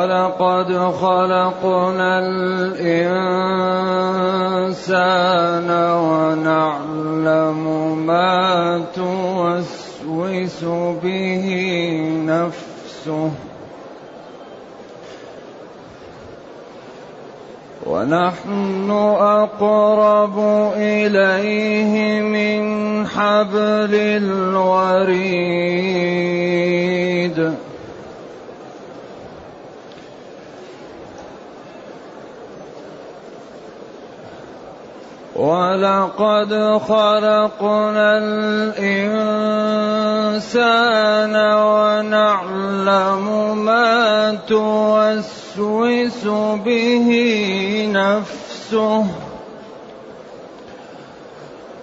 ولقد خلقنا الإنسان ونعلم ما توسوس به نفسه ونحن أقرب إليه من حبل الوريد ولقد خلقنا الإنسان ونعلم ما توسوس به نفسه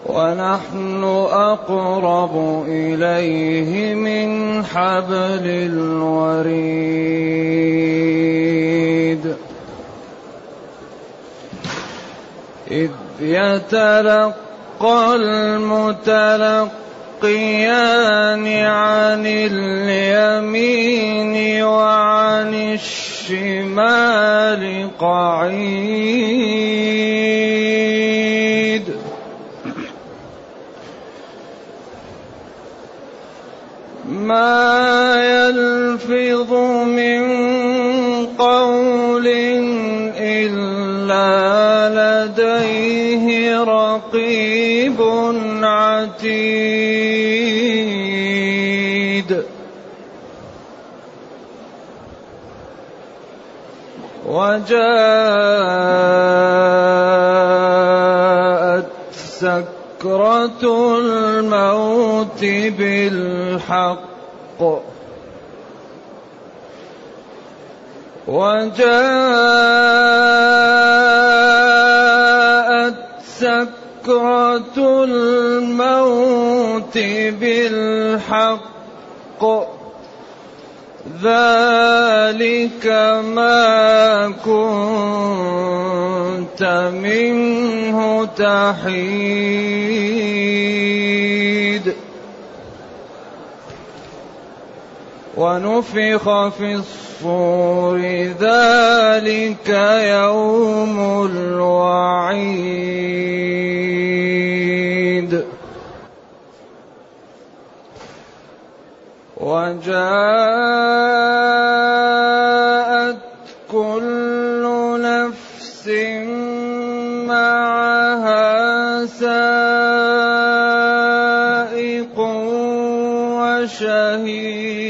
ونحن أقرب إليه من حبل الوريد إذ يتلقى المتلقيان عن اليمين وعن الشمال قعيد. ما يلفظ من قول وجاءت سكرة الموت بالحق. وجاءت سكرة الموت بالحق. ذلك ما كنت منه تحيد. ونفخ في الصور ذلك يوم الوعيد. وجاءت وشهيد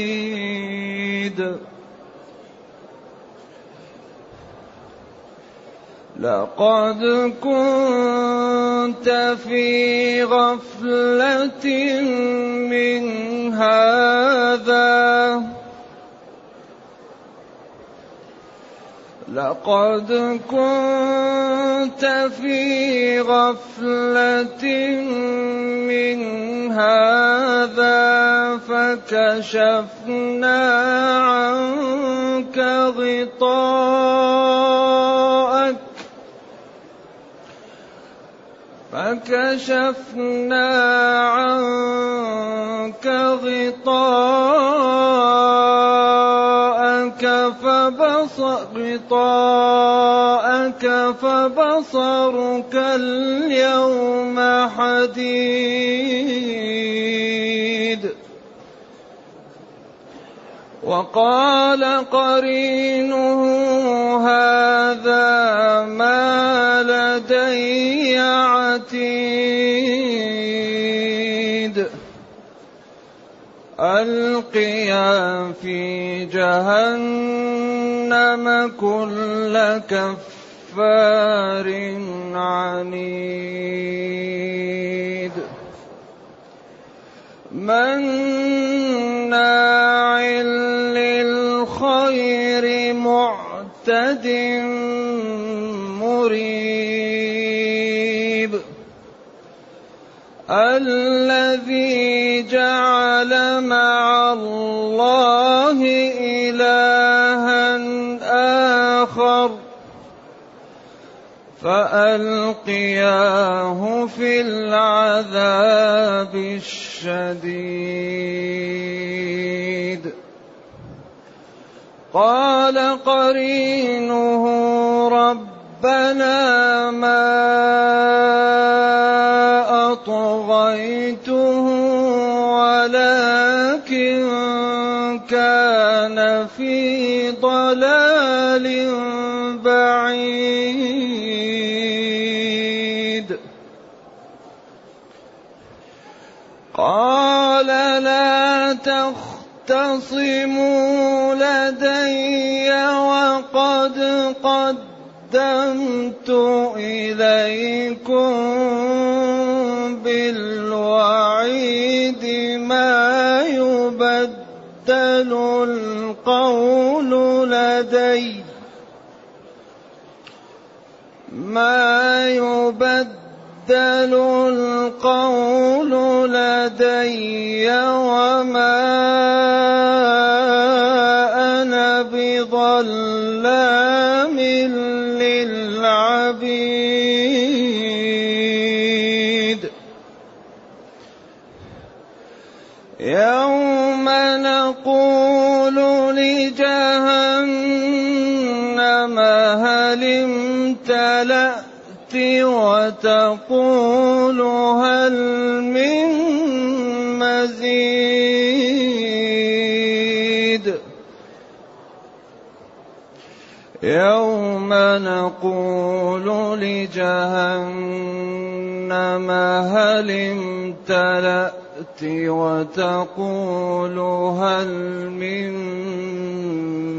لقد كنت في غفلة من هذا. لقد كنت في غفلة من هذا فكشفنا عنك غطاءك فكشفنا عنك غطاءك غطاءك فبصرك اليوم حديد. وقال قرينه هذا ما لدي عتيد. ألقيا في جهنم جهنم كل كفار عنيد مناع للخير معتد مريب الذي فألقياه في العذاب الشديد. قال قرينه ربنا ما أطغيته ولكن كان في ضلال تختصموا لدي وقد قدمت إليكم بالوعيد ما يبدل القول لدي ما يبدل القول لدي وما لجهنم هل امتلأت وتقول هل من مزيد. يوم نقول لجهنم هل امتلأت وتقول هل من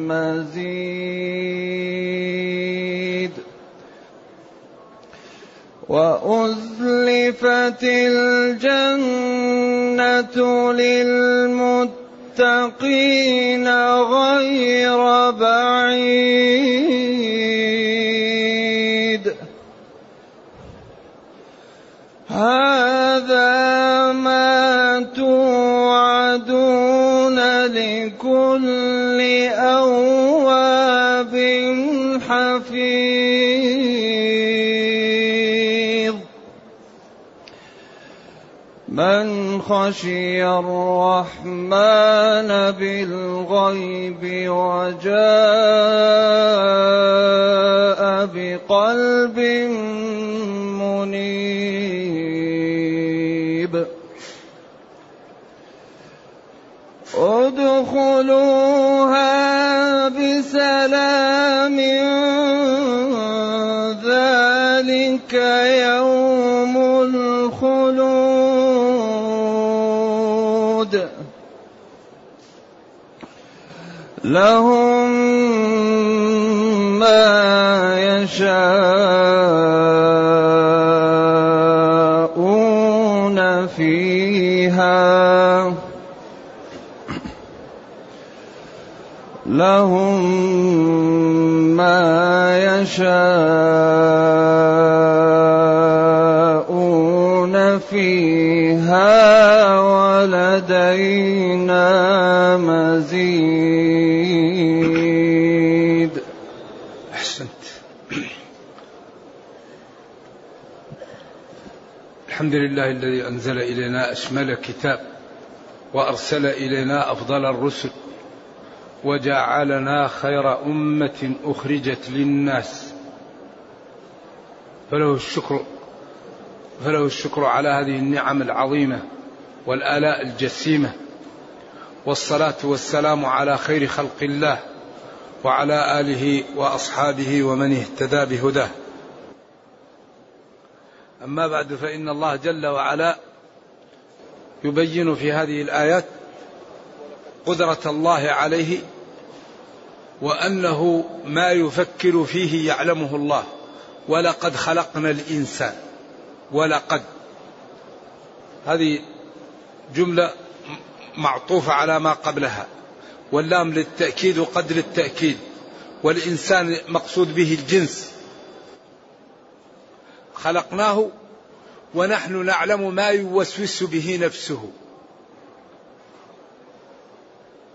مزيد. وأزلفت الجنة للمتقين غير بعيد. من خشي الرحمن بالغيب وجاء بقلب منيب. ادخلوها بسلام لهم ما يشاءون فيها. لهم ما يشاءون فيها. ولدينا مزيد الحمد لله الذي أنزل إلينا أشمل كتاب وأرسل إلينا أفضل الرسل وجعلنا خير أمة أخرجت للناس. فله الشكر فله الشكر على هذه النعم العظيمة والآلاء الجسيمة والصلاة والسلام على خير خلق الله وعلى آله وأصحابه ومن اهتدى بهداه. أما بعد فإن الله جل وعلا يبين في هذه الآيات قدرة الله عليه وأنه ما يفكر فيه يعلمه الله. ولقد خلقنا الإنسان ولقد. هذه جملة معطوفة على ما قبلها. واللام للتأكيد وقد للتأكيد والإنسان مقصود به الجنس. خلقناه ونحن نعلم ما يوسوس به نفسه.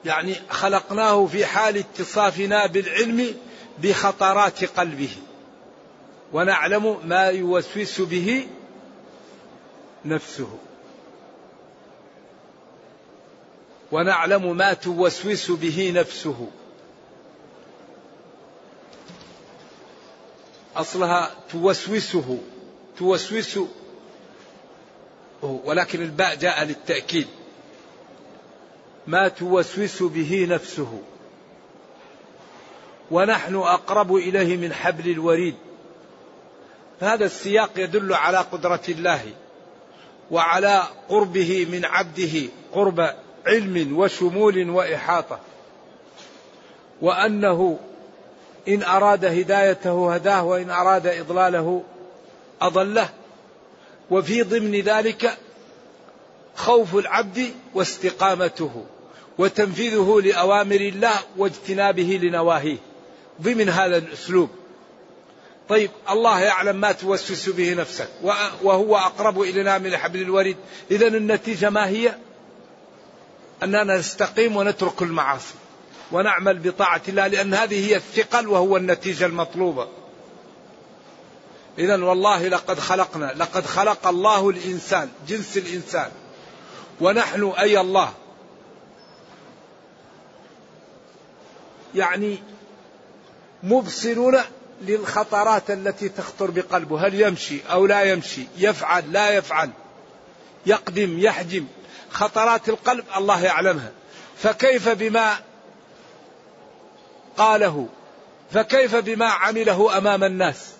يعني خلقناه في حال اتصافنا بالعلم بخطرات قلبه. ونعلم ما يوسوس به نفسه. ونعلم ما توسوس به نفسه. أصلها توسوسه. توسوس ولكن الباء جاء للتأكيد. ما توسوس به نفسه. ونحن أقرب إليه من حبل الوريد. هذا السياق يدل على قدرة الله وعلى قربه من عبده قرب علم وشمول وإحاطة. وأنه إن أراد هدايته هداه وإن أراد إضلاله أضله. وفي ضمن ذلك خوف العبد واستقامته وتنفيذه لأوامر الله واجتنابه لنواهيه. ضمن هذا الأسلوب. طيب الله يعلم ما توسوس به نفسك. وهو أقرب إلينا من حبل الوريد. اذا النتيجة ما هي؟ أننا نستقيم ونترك المعاصي ونعمل بطاعة الله لأن هذه هي الثقل وهو النتيجة المطلوبة. اذا والله لقد خلقنا لقد خلق الله الإنسان جنس الإنسان. ونحن أي الله. يعني مبصرون للخطرات التي تخطر بقلبه. هل يمشي أو لا يمشي؟ يفعل لا يفعل. يقدم يحجم. خطرات القلب الله يعلمها. فكيف بما قاله؟ فكيف بما عمله أمام الناس؟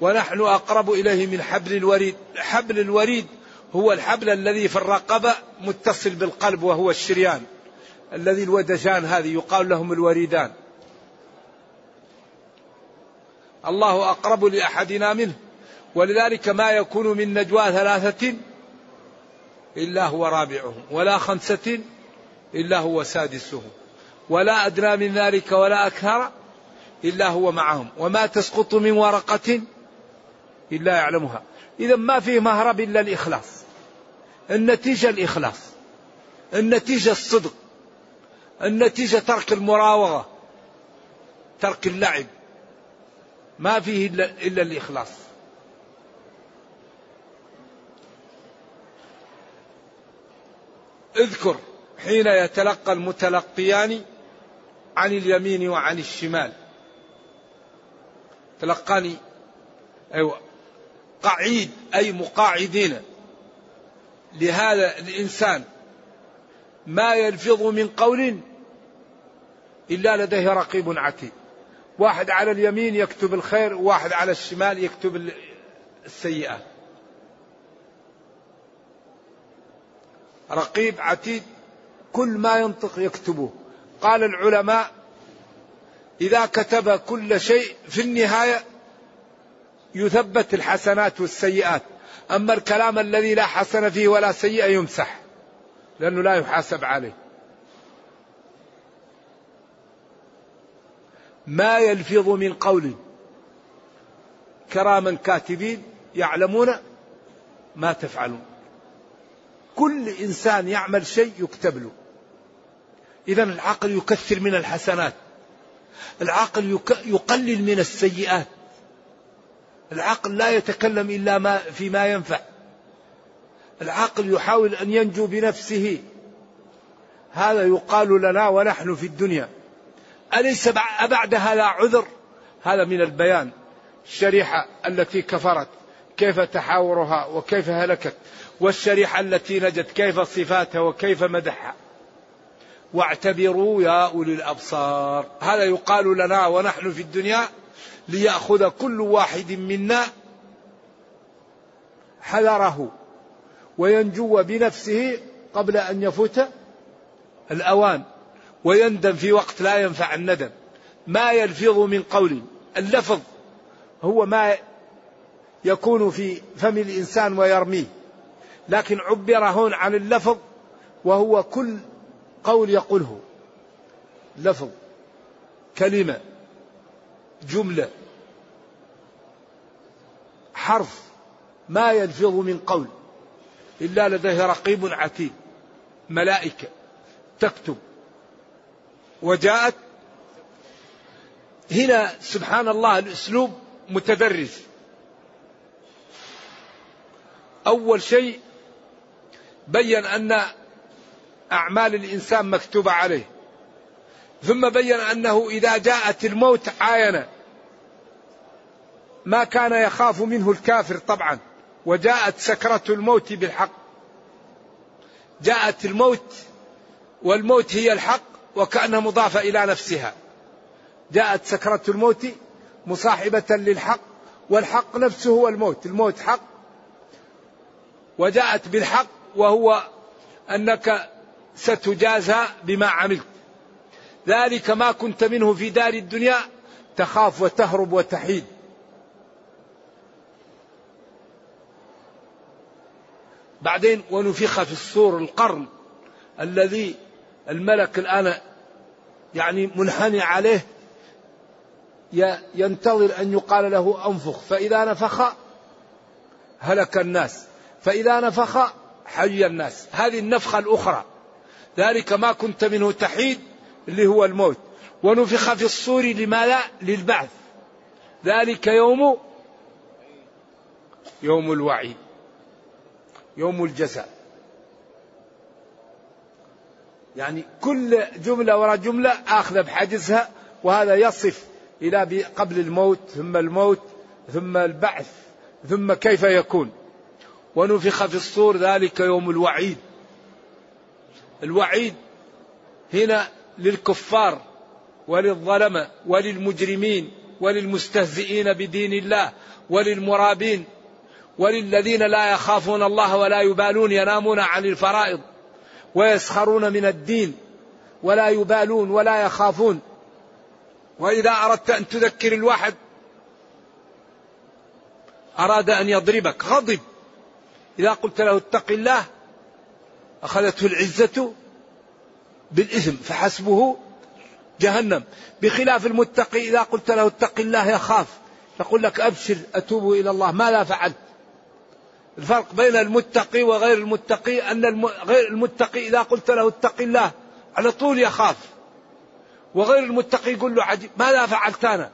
ونحن أقرب إليه من حبل الوريد. حبل الوريد هو الحبل الذي في الرقبة متصل بالقلب وهو الشريان. الذي الودجان هذه يقال لهم الوريدان. الله أقرب لأحدنا منه. ولذلك ما يكون من نجوى ثلاثة إلا هو رابعهم ولا خمسة إلا هو سادسهم. ولا أدنى من ذلك ولا أكثر إلا هو معهم. وما تسقط من ورقة الا يعلمها. إذا ما فيه مهرب إلا الإخلاص. النتيجة الإخلاص. النتيجة الصدق. النتيجة ترك المراوغة. ترك اللعب. ما فيه إلا الإخلاص. اذكر حين يتلقى المتلقيان عن اليمين وعن الشمال. تلقاني أيوة قعيد أي مقاعدين. لهذا الإنسان ما يلفظ من قول إلا لديه رقيب عتيد. واحد على اليمين يكتب الخير وواحد على الشمال يكتب السيئات رقيب عتيد كل ما ينطق يكتبه. قال العلماء إذا كتب كل شيء في النهاية يثبت الحسنات والسيئات. أما الكلام الذي لا حسن فيه ولا سيئة يمسح لأنه لا يحاسب عليه. ما يلفظ من قول كراما كاتبين يعلمون ما تفعلون. كل إنسان يعمل شيء يكتب له. اذا العقل يكثر من الحسنات. العقل يقلل من السيئات. العقل لا يتكلم إلا ما فيما ينفع. العقل يحاول أن ينجو بنفسه. هذا يقال لنا ونحن في الدنيا. أليس بعد هذا عذر؟ هذا من البيان. الشريحة التي كفرت كيف تحاورها وكيف هلكت؟ والشريحة التي نجت كيف صفاتها وكيف مدحها؟ واعتبروا يا أولي الأبصار. هذا يقال لنا ونحن في الدنيا ليأخذ كل واحد منا حذره وينجو بنفسه قبل أن يفوت الأوان ويندم في وقت لا ينفع الندم. ما يلفظ من قول اللفظ هو ما يكون في فم الإنسان ويرميه. لكن عبر هون عن اللفظ وهو كل قول يقوله. لفظ كلمة. جملة. حرف ما يلفظ من قول إلا لديه رقيب عتيد. ملائكة تكتب. وجاءت هنا سبحان الله الأسلوب متدرج. أول شيء بين أن أعمال الإنسان مكتوبة عليه. ثم بين أنه إذا جاءت الموت عاين. ما كان يخاف منه الكافر طبعا. وجاءت سكرة الموت بالحق. جاءت الموت والموت هي الحق وكأنها مضافة إلى نفسها. جاءت سكرة الموت مصاحبة للحق والحق نفسه هو الموت. الموت حق. وجاءت بالحق وهو أنك ستجازى بما عملت. ذلك ما كنت منه في دار الدنيا تخاف وتهرب وتحيد. بعدين ونفخ في الصور القرن الذي الملك الآن يعني منحني عليه ينتظر أن يقال له أنفخ. فإذا نفخ هلك الناس فإذا نفخ حي الناس. هذه النفخة الأخرى. ذلك ما كنت منه تحيد اللي هو الموت. ونفخ في الصور لماذا؟ للبعث. ذلك يوم يوم الوعيد يوم الجزاء. يعني كل جملة وراء جملة آخذ بحجزها وهذا يصف إلى قبل الموت ثم الموت ثم البعث ثم كيف يكون. ونفخ في الصور ذلك يوم الوعيد. الوعيد هنا للكفار وللظلمة وللمجرمين وللمستهزئين بدين الله وللمرابين وللذين لا يخافون الله ولا يبالون ينامون عن الفرائض ويسخرون من الدين ولا يبالون ولا يخافون. وإذا أردت أن تذكر الواحد أراد أن يضربك غضب. إذا قلت له اتق الله أخذته العزة بالإثم فحسبه جهنم. بخلاف المتقي إذا قلت له اتق الله يخاف يقول لك أبشر أتوب إلى الله. ماذا فعلت. الفرق بين المتقي وغير المتقي أن غير المتقي إذا قلت له اتق الله على طول يخاف وغير المتقي يقول له عجيب ماذا فعلت أنا.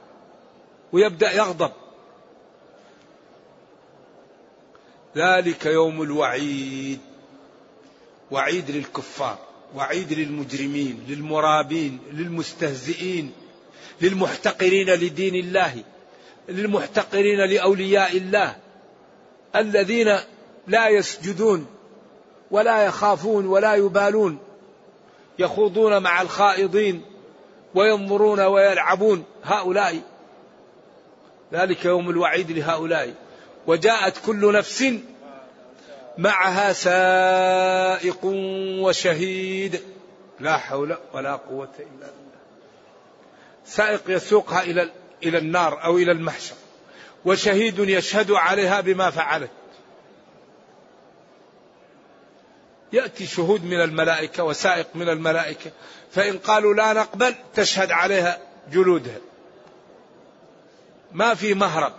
ويبدأ يغضب. ذلك يوم الوعيد. وعيد للكفار. وعيد للمجرمين للمرابين للمستهزئين للمحتقرين لدين الله للمحتقرين لأولياء الله الذين لا يسجدون ولا يخافون ولا يبالون يخوضون مع الخائضين وينظرون ويلعبون. هؤلاء ذلك يوم الوعيد لهؤلاء. وجاءت كل نفس معها سائق وشهيد. لا حول ولا قوة إلا بالله. سائق يسوقها إلى إلى النار أو إلى المحشر. وشهيد يشهد عليها بما فعلت. يأتي شهود من الملائكة وسائق من الملائكة. فإن قالوا لا نقبل تشهد عليها جلودها. ما في مهرب.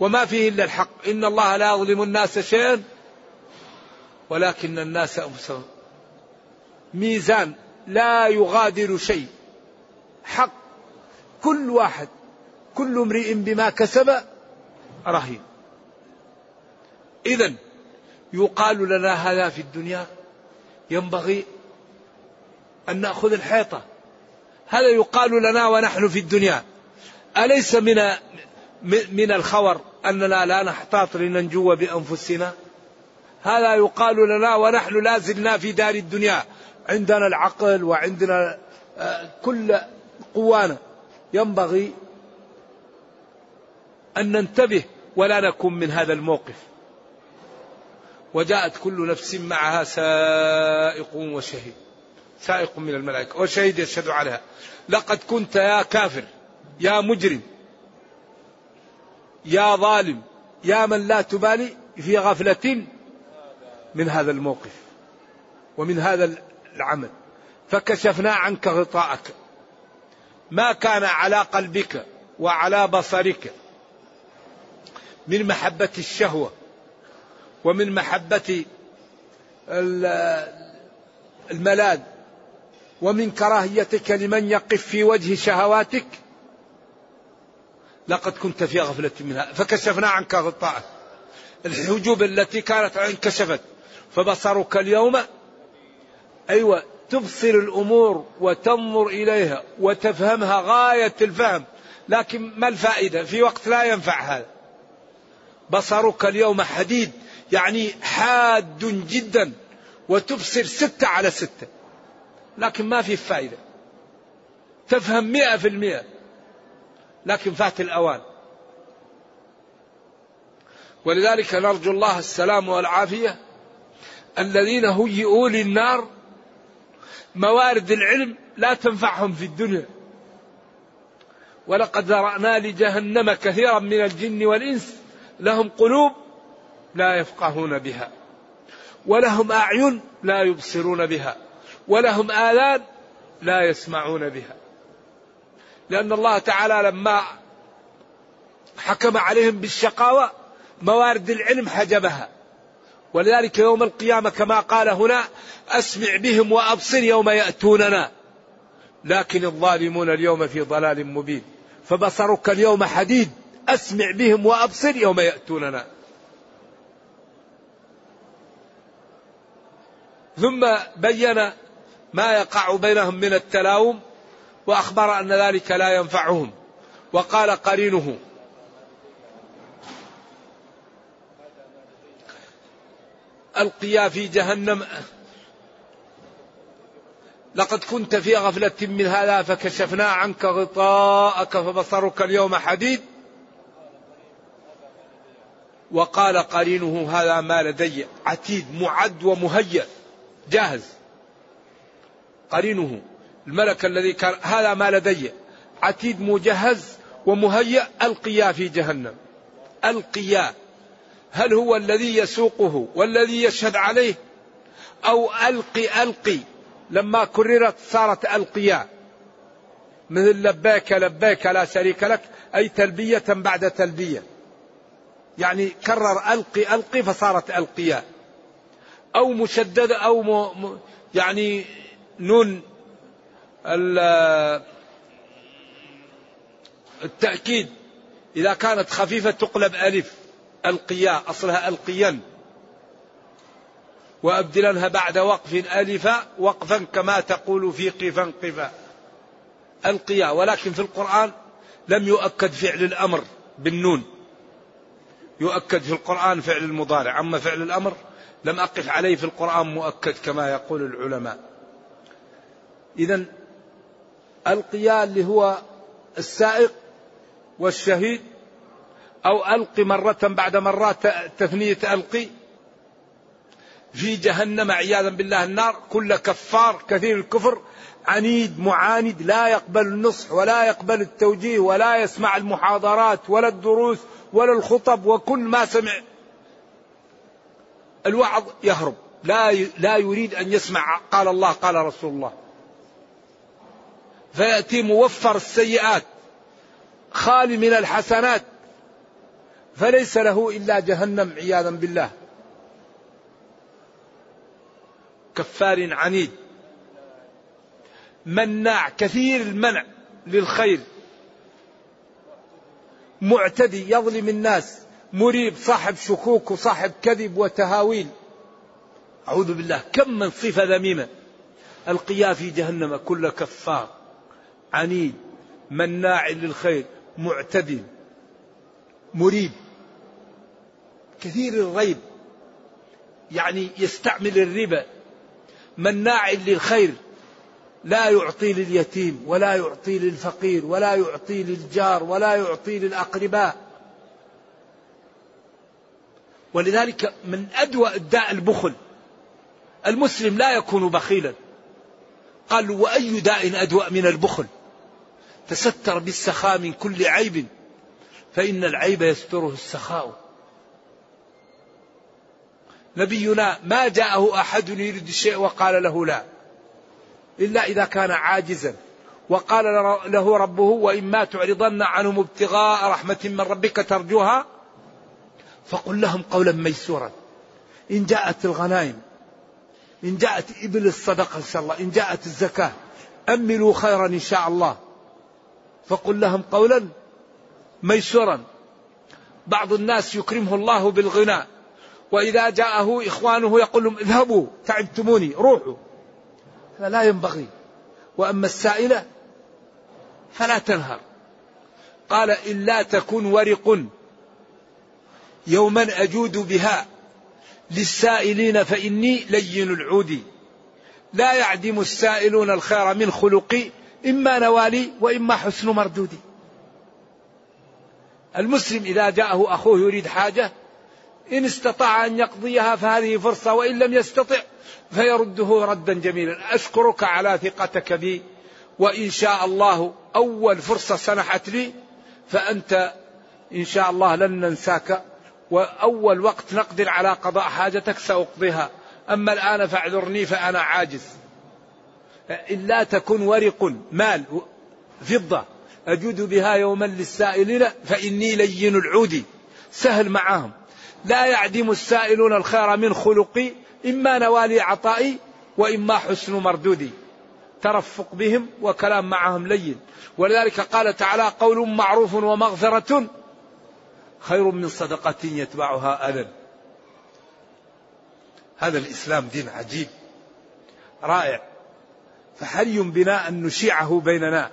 وما فيه إلا الحق. إن الله لا يظلم الناس شيئا ولكن الناس أنفسهم. ميزان لا يغادر شيء. حق. كل واحد كل امرئ بما كسب رهين. إذا يقال لنا هذا في الدنيا ينبغي أن نأخذ الحيطة. هذا يقال لنا ونحن في الدنيا. أليس من من الخور أننا لا نحتاط لننجو بأنفسنا؟ هذا يقال لنا ونحن لا زلنا في دار الدنيا. عندنا العقل وعندنا آه، كل قوانا. ينبغي أن ننتبه ولا نكون من هذا الموقف. وجاءت كل نفس معها سائق وشهيد. سائق من الملائكة. وشهيد يشهد عليها. لقد كنت يا كافر يا مجرم يا ظالم يا من لا تبالي في غفلة من هذا الموقف ومن هذا العمل فكشفنا عنك غطاءك. ما كان على قلبك وعلى بصرك من محبة الشهوة ومن محبة الملاذ ومن كراهيتك لمن يقف في وجه شهواتك لقد كنت في غفلة منها. فكشفنا عنك غطاءك. الحجوب التي كانت انكشفت فبصرك اليوم. أيوة تبصر الأمور وتنظر إليها وتفهمها غاية الفهم. لكن ما الفائدة؟ في وقت لا ينفع هذا. بصرك اليوم حديد يعني حاد جدا وتبصر ستة على ستة. لكن ما في فائدة. تفهم مئة في المئة. لكن فات الأوان. ولذلك نرجو الله السلام والعافية. الذين هيئوا للنار موارد العلم لا تنفعهم في الدنيا. ولقد ذرأنا لجهنم كثيرا من الجن والإنس لهم قلوب لا يفقهون بها ولهم أعين لا يبصرون بها ولهم آذان لا يسمعون بها. لأن الله تعالى لما حكم عليهم بالشقاوة موارد العلم حجبها. ولذلك يوم القيامة كما قال هنا أسمع بهم وأبصر يوم يأتوننا. لكن الظالمون اليوم في ضلال مبين. فبصرك اليوم حديد. أسمع بهم وأبصر يوم يأتوننا. ثم بين ما يقع بينهم من التلاوم وأخبر أن ذلك لا ينفعهم. وقال قرينه ألقيا في جهنم. لقد كنت في غفلة من هذا فكشفنا عنك غطاءك فبصرك اليوم حديد. وقال قرينه هذا ما لدي. عتيد معد ومهيأ. جاهز. قرينه الملك الذي كان هذا ما لدي. عتيد مجهز ومهيأ ألقيا في جهنم. ألقيا. هل هو الذي يسوقه والذي يشهد عليه؟ أو ألقي ألقي لما كررت صارت ألقيا مثل لبيك لبيك لا شريك لك أي تلبية بعد تلبية. يعني كرر ألقي ألقي فصارت ألقيا أو مشددة أو م... يعني نون التأكيد. إذا كانت خفيفة تقلب ألف. القياء أصلها ألقيا. وأبدلنها بعد وقف ألفا وقفا كما تقول في قفا قفا. القياء ولكن في القرآن لم يؤكد فعل الأمر بالنون. يؤكد في القرآن فعل المضارع. أما فعل الأمر لم أقف عليه في القرآن مؤكد كما يقول العلماء. إذا القياء اللي هو السائق والشهيد أو ألقي مرة بعد مرات تثنية ألقي في جهنم عياذا بالله النار. كل كفار كثير الكفر عنيد معاند لا يقبل النصح ولا يقبل التوجيه ولا يسمع المحاضرات ولا الدروس ولا الخطب وكل ما سمع. الوعظ يهرب. لا لا يريد أن يسمع. قال الله قال رسول الله. فيأتي موفر السيئات. خالي من الحسنات. فليس له إلا جهنم عياذا بالله. كفار عنيد. مناع كثير المنع للخير. معتدي يظلم الناس. مريب صاحب شكوك وصاحب كذب وتهاويل. أعوذ بالله كم من صفة ذميمة. القيا في جهنم كل كفار عنيد. مناع للخير معتدل مريب. كثير الريب يعني يستعمل الربا مناع للخير لا يعطي لليتيم ولا يعطي للفقير ولا يعطي للجار ولا يعطي للأقرباء. ولذلك من أدوى الداء البخل المسلم لا يكون بخيلا. قالوا وأي داء أدوى من البخل؟ تستر بالسخاء من كل عيب فإن العيب يستره السخاء. نبينا ما جاءه أحد يريد الشيء وقال له لا. إلا إذا كان عاجزا. وقال له ربه وإما تعرضن عنهم ابتغاء رحمة من ربك ترجوها. فقل لهم قولا ميسورا. إن جاءت الغنائم إن جاءت إبل الصدقة إن شاء الله إن جاءت الزكاة أملوا خيرا إن شاء الله. فقل لهم قولا ميسورا. بعض الناس يكرمه الله بالغنى وإذا جاءه إخوانه يقول لهم اذهبوا تعبتموني روحوا. هذا لا ينبغي. وأما السائلة فلا تنهر. قال إلا تكن ورق يوما أجود بها للسائلين فإني لين العود. لا يعدم السائلون الخير من خلقي إما نوالي وإما حسن مردودي. المسلم إذا جاءه أخوه يريد حاجة إن استطاع أن يقضيها فهذه فرصة وإن لم يستطع فيرده ردا جميلا. أشكرك على ثقتك بي وإن شاء الله أول فرصة سنحت لي فأنت إن شاء الله لن ننساك وأول وقت نقدر على قضاء حاجتك سأقضيها. أما الآن فاعذرني فأنا عاجز. إلا تكن ورق مال فضة أجود بها يوما للسائلين فإني لين العود. سهل معهم لا يعدم السائلون الخير من خلقي إما نوالي عطائي وإما حسن مردودي. ترفق بهم وكلام معهم لين. ولذلك قال تعالى قول معروف ومغفرة خير من صدقة يتبعها أذى. هذا الإسلام دين عجيب رائع. فحري بنا أن نشيعه بيننا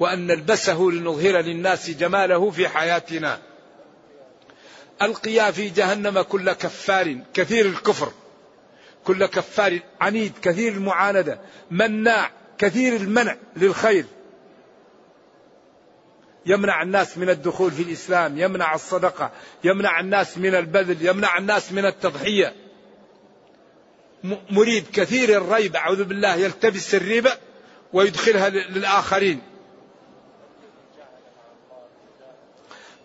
وأن نلبسه لنظهر للناس جماله في حياتنا؟ ألقيا في جهنم كل كفار كثير الكفر كل كفار عنيد كثير المعاندة مناع كثير المنع للخير. يمنع الناس من الدخول في الإسلام يمنع الصدقة يمنع الناس من البذل يمنع الناس من التضحية. مريب كثير الريب أعوذ بالله يلتبس الريبة ويدخلها للآخرين.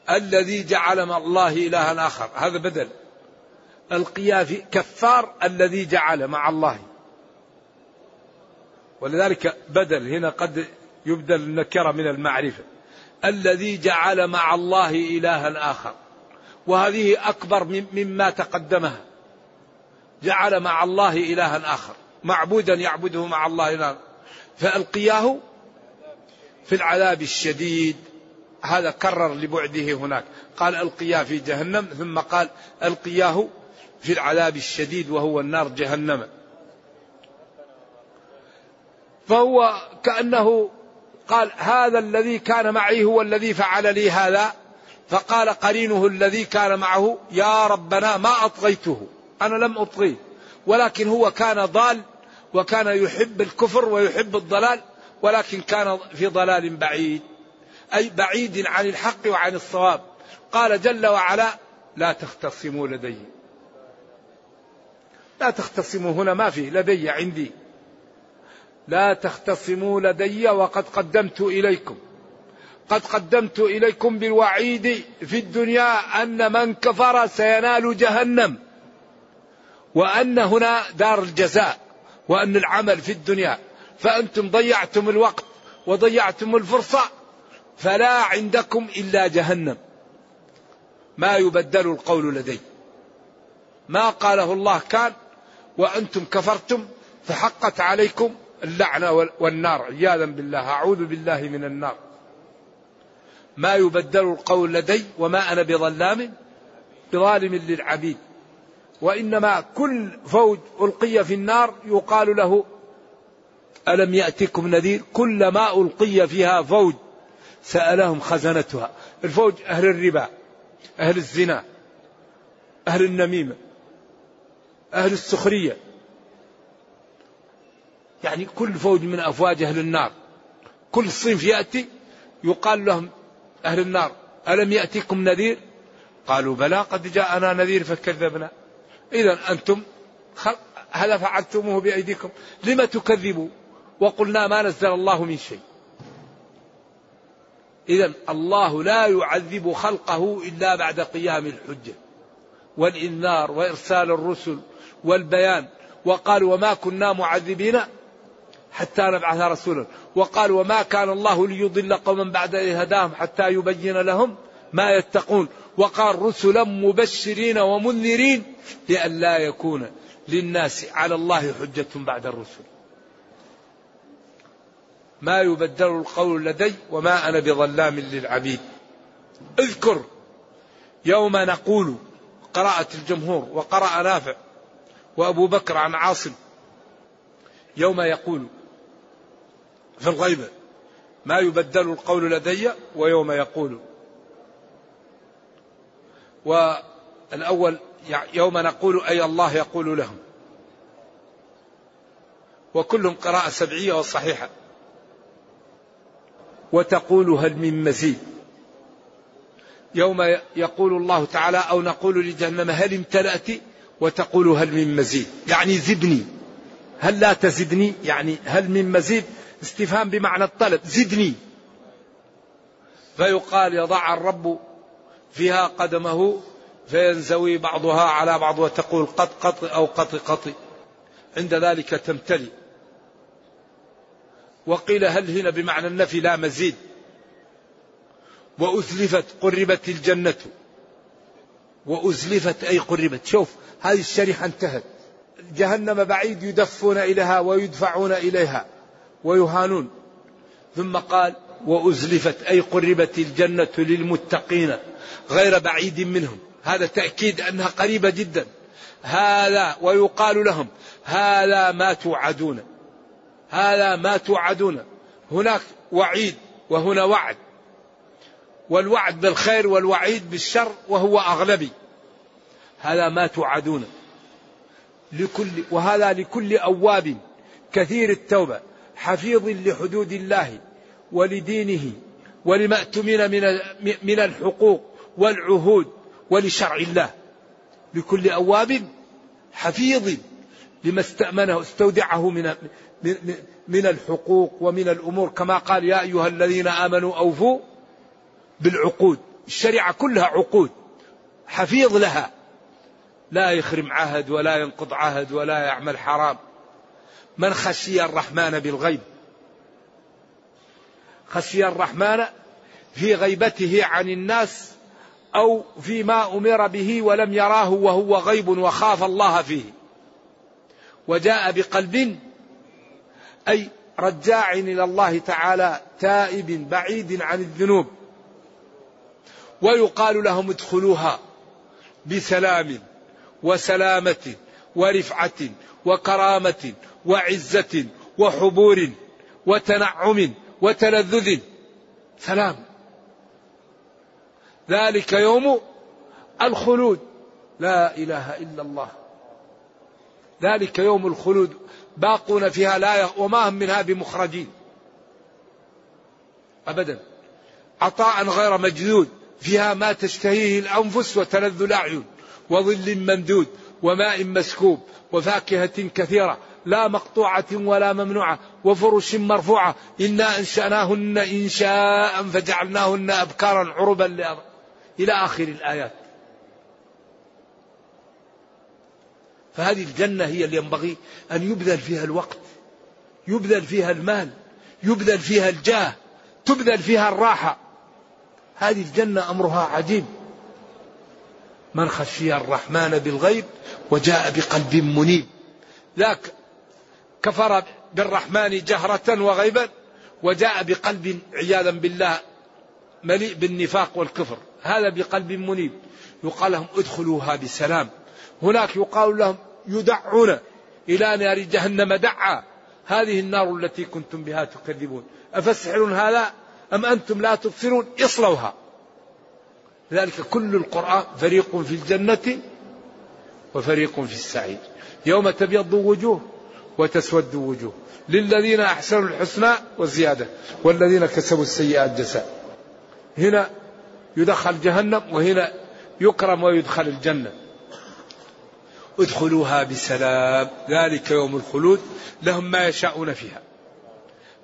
الذي جعل مع الله إلها آخر. هذا بدل. القيافي كفار الذي جعل مع الله. ولذلك بدل. هنا قد يبدل النكرة من المعرفة. الذي جعل مع الله إلها آخر. وهذه أكبر مما تقدمها. جعل مع الله إلها آخر. معبودا يعبده مع الله إلها. فألقياه في العذاب الشديد. هذا كرر لبعده هناك. قال ألقياه في جهنم ثم قال ألقياه في العذاب الشديد وهو النار جهنم. فهو كأنه قال هذا الذي كان معي هو الذي فعل لي هذا. فقال قرينه الذي كان معه يا ربنا ما أطغيته أنا لم أطغيه ولكن هو كان ضال وكان يحب الكفر ويحب الضلال ولكن كان في ضلال بعيد. أي بعيد عن الحق وعن الصواب. قال جل وعلا لا تختصموا لدي. لا تختصموا هنا ما في لدي عندي. لا تختصموا لدي وقد قدمت إليكم. قد قدمت إليكم بالوعيد في الدنيا أن من كفر سينال جهنم. وأن هنا دار الجزاء وأن العمل في الدنيا. فأنتم ضيعتم الوقت وضيعتم الفرصة فلا عندكم إلا جهنم. ما يبدل القول لدي. ما قاله الله كان وأنتم كفرتم فحقت عليكم اللعنة والنار. عياذا بالله أعوذ بالله من النار. ما يبدل القول لدي وما أنا بظلام بظالم للعبيد. وإنما كل فوج ألقي في النار يقال له ألم يأتكم نذير؟ كلما ألقي فيها فوج سألهم خزنتها. الفوج أهل الربا أهل الزنا أهل النميمة أهل السخرية. يعني كل فوج من أفواج أهل النار. كل صنف يأتي يقال لهم أهل النار ألم يأتيكم نذير؟ قالوا بلى قد جاءنا نذير فكذبنا. إذا أنتم هذا فعلتموه بأيديكم؟ لم تكذبوا؟ وقلنا ما نزل الله من شيء. إذا الله لا يعذب خلقه إلا بعد قيام الحجة. والإنذار وإرسال الرسل والبيان. وقال وما كنا معذبين حتى نبعث رسولا. وقال وما كان الله ليضل قوما بعد إذ هداهم حتى يبين لهم ما يتقون. وقال رسلا مبشرين ومنذرين لئلا يكون للناس على الله حجة بعد الرسل. ما يبدل القول لدي وما أنا بظلام للعبيد. اذكر يوم نقول قراءة الجمهور وقرأ نافع وأبو بكر عن عاصم يوم يقول في الغيبة ما يبدل القول لدي ويوم يقول. والأول يوم نقول أي الله يقول لهم. وكلهم قراءة سبعية وصحيحة. وتقول هل من مزيد؟ يوم يقول الله تعالى أو نقول لجهنم هل امتلأت؟ وتقول هل من مزيد. يعني زدني. هل لا تزدني؟ يعني هل من مزيد؟ استفهام بمعنى الطلب. زدني. فيقال يضع الرب فيها قدمه فينزوي بعضها على بعض وتقول قط قط أو قط قط. عند ذلك تمتلئ. وقيل هل هنا بمعنى النفي لا مزيد؟ وأزلفت قربت الجنة. وأزلفت أي قربت. شوف هذه الشريحة انتهت. جهنم بعيد يدفون إليها ويدفعون إليها ويهانون. ثم قال وأزلفت أي قربت الجنة للمتقين غير بعيد منهم. هذا تأكيد أنها قريبة جدا. هذا ويقال لهم هذا ما توعدون. هذا ما توعدون. هناك وعيد وهنا وعد. والوعد بالخير والوعيد بالشر وهو أغلبي. هذا ما توعدون. لكل وهذا لكل أواب كثير التوبة. حفيظ لحدود الله ولدينه ولما اؤتمن من من الحقوق والعهود ولشرع الله. لكل أواب حفيظ لما استأمنه استودعه من من الحقوق ومن الأمور. كما قال يا أيها الذين آمنوا أوفوا بالعقود. الشريعة كلها عقود. حفيظ لها. لا يخرم عهد ولا ينقض عهد ولا يعمل حرام. من خشي الرحمن بالغيب؟ خشي الرحمن في غيبته عن الناس أو فيما أمر به ولم يراه وهو غيب وخاف الله فيه. وجاء بقلب أي رجاع إلى الله تعالى تائب بعيد عن الذنوب. ويقال لهم ادخلوها بسلام وسلامة ورفعة وكرامة وعزة وحبور وتنعم وتلذذ. سلام. ذلك يوم الخلود. لا إله إلا الله. ذلك يوم الخلود. باقون فيها لا وما هم منها بمخرجين. ابدا. عطاء غير مجدود فيها ما تشتهيه الأنفس وتلذ الأعين. وظل ممدود. وماء مسكوب. وفاكهة كثيرة. لا مقطوعة ولا ممنوعة. وفرش مرفوعة. إنا أنشأناهن إنشاء فجعلناهن أبكارا عربا إلى آخر الآيات. فهذه الجنة هي اللي ينبغي أن يبذل فيها الوقت يبذل فيها المال يبذل فيها الجاه تبذل فيها الراحة. هذه الجنة أمرها عجيب. من خشي الرحمن بالغيب وجاء بقلب منيب. ذاك كفر بالرحمن جهرة وغيبا وجاء بقلب عياذا بالله مليء بالنفاق والكفر. هذا بقلب منيب. يقال لهم ادخلوها بسلام. هناك يقال لهم يدعون إلى نار جهنم دعا. هذه النار التي كنتم بها تكذبون أفسحر هذا أم أنتم لا تبصرون؟ اصلوها. لذلك كل القرآن فريق في الجنة وفريق في السعير. يوم تبيض وجوه وتسود وجوه. للذين أحسنوا الحسنى والزيادة والذين كسبوا السيئات جزاء. هنا يدخل جهنم وهنا يكرم ويدخل الجنة. ادخلوها بسلام. ذلك يوم الخلود. لهم ما يشاءون فيها.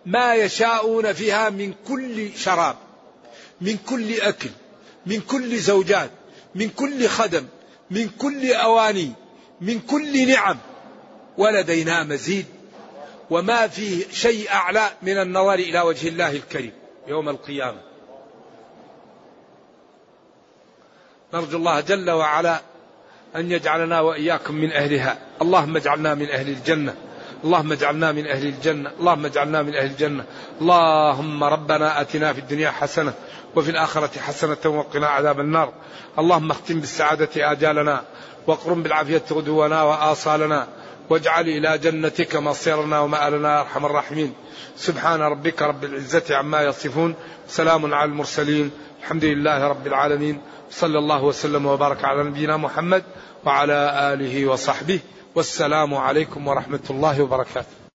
ما يشاءون فيها من كل شراب من كل أكل من كل زوجات من كل خدم من كل أواني من كل نعم. ولدينا مزيد. وما فيه شيء أعلى من النظر إلى وجه الله الكريم يوم القيامة. نرجو الله جل وعلا أن يجعلنا وإياكم من أهلها. اللهم اجعلنا من أهل الجنة. اللهم اجعلنا من أهل الجنة. اللهم اجعلنا من أهل الجنة. اللهم ربنا أتنا في الدنيا حسنة وفي الآخرة حسنة وقنا عذاب النار. اللهم اختم بالسعادة آجالنا واقرم بالعافية غدونا وآصالنا واجعل إلى جنتك مصيرنا ومآلنا يا أرحم الراحمين. سبحان ربك رب العزة عما يصفون. سلام على المرسلين. الحمد لله رب العالمين. صلى الله وسلم وبارك على نبينا محمد وعلى آله وصحبه. والسلام عليكم ورحمة الله وبركاته.